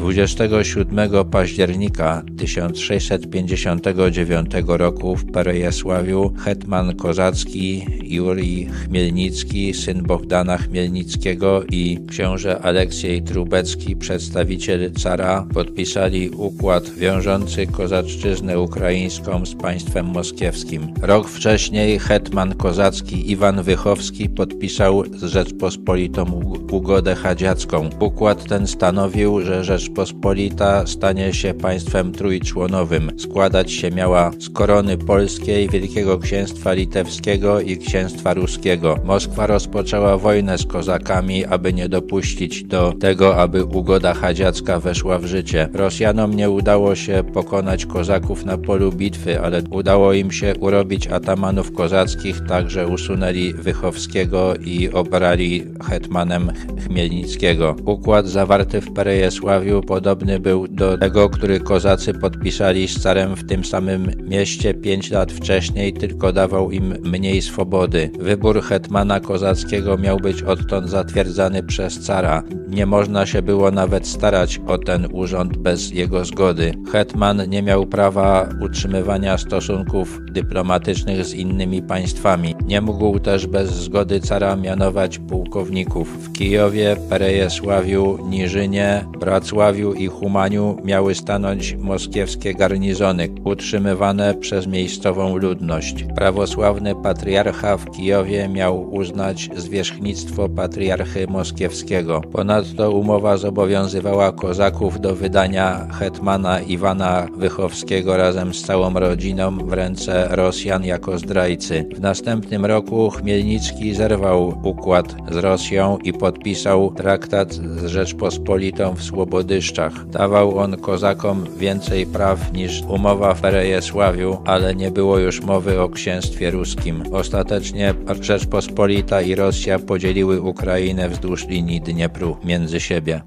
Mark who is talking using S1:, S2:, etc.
S1: 27 października 1659 roku w Perejesławiu hetman kozacki Jurij Chmielnicki, syn Bogdana Chmielnickiego i książę Aleksiej Trubecki, przedstawiciel cara, podpisali układ wiążący kozaczczyznę ukraińską z państwem moskiewskim. Rok wcześniej hetman kozacki Iwan Wychowski podpisał z Rzeczpospolitą ugodę hadziacką. Układ ten stanowił, że Rzeczpospolita stanie się państwem trójczłonowym. Składać się miała z korony polskiej, Wielkiego Księstwa Litewskiego i Księstwa Ruskiego. Moskwa rozpoczęła wojnę z kozakami, aby nie dopuścić do tego, aby ugoda hadziacka weszła w życie. Rosjanom nie udało się pokonać kozaków na polu bitwy, ale udało im się urobić atamanów kozackich, także usunęli Wychowskiego i obrali hetmanem Chmielnickiego. Układ zawarty w Perejesławiu podobny był do tego, który kozacy podpisali z carem w tym samym mieście pięć lat wcześniej, tylko dawał im mniej swobody. Wybór hetmana kozackiego miał być odtąd zatwierdzany przez cara. Nie można się było nawet starać o ten urząd bez jego zgody. Hetman nie miał prawa utrzymywania stosunków dyplomatycznych z innymi państwami. Nie mógł też bez zgody cara mianować pułkowników. W Kijowie, Perejesławiu, Niżynie, Bracławiu i Humaniu miały stanąć moskiewskie garnizony, utrzymywane przez miejscową ludność. Prawosławny patriarcha w Kijowie miał uznać zwierzchnictwo patriarchy moskiewskiego. Ponadto umowa zobowiązywała kozaków do wydania hetmana Iwana Wychowskiego razem z całą rodziną w ręce Rosjan jako zdrajcy. W następnym roku Chmielnicki zerwał układ z Rosją i podpisał traktat z Rzeczpospolitą w Słobodyszczach. Dawał on kozakom więcej praw niż umowa w Perejesławiu, ale nie było już mowy o księstwie ruskim. Ostatecznie Rzeczpospolita i Rosja podzieliły Ukrainę wzdłuż linii Dniepru między siebie.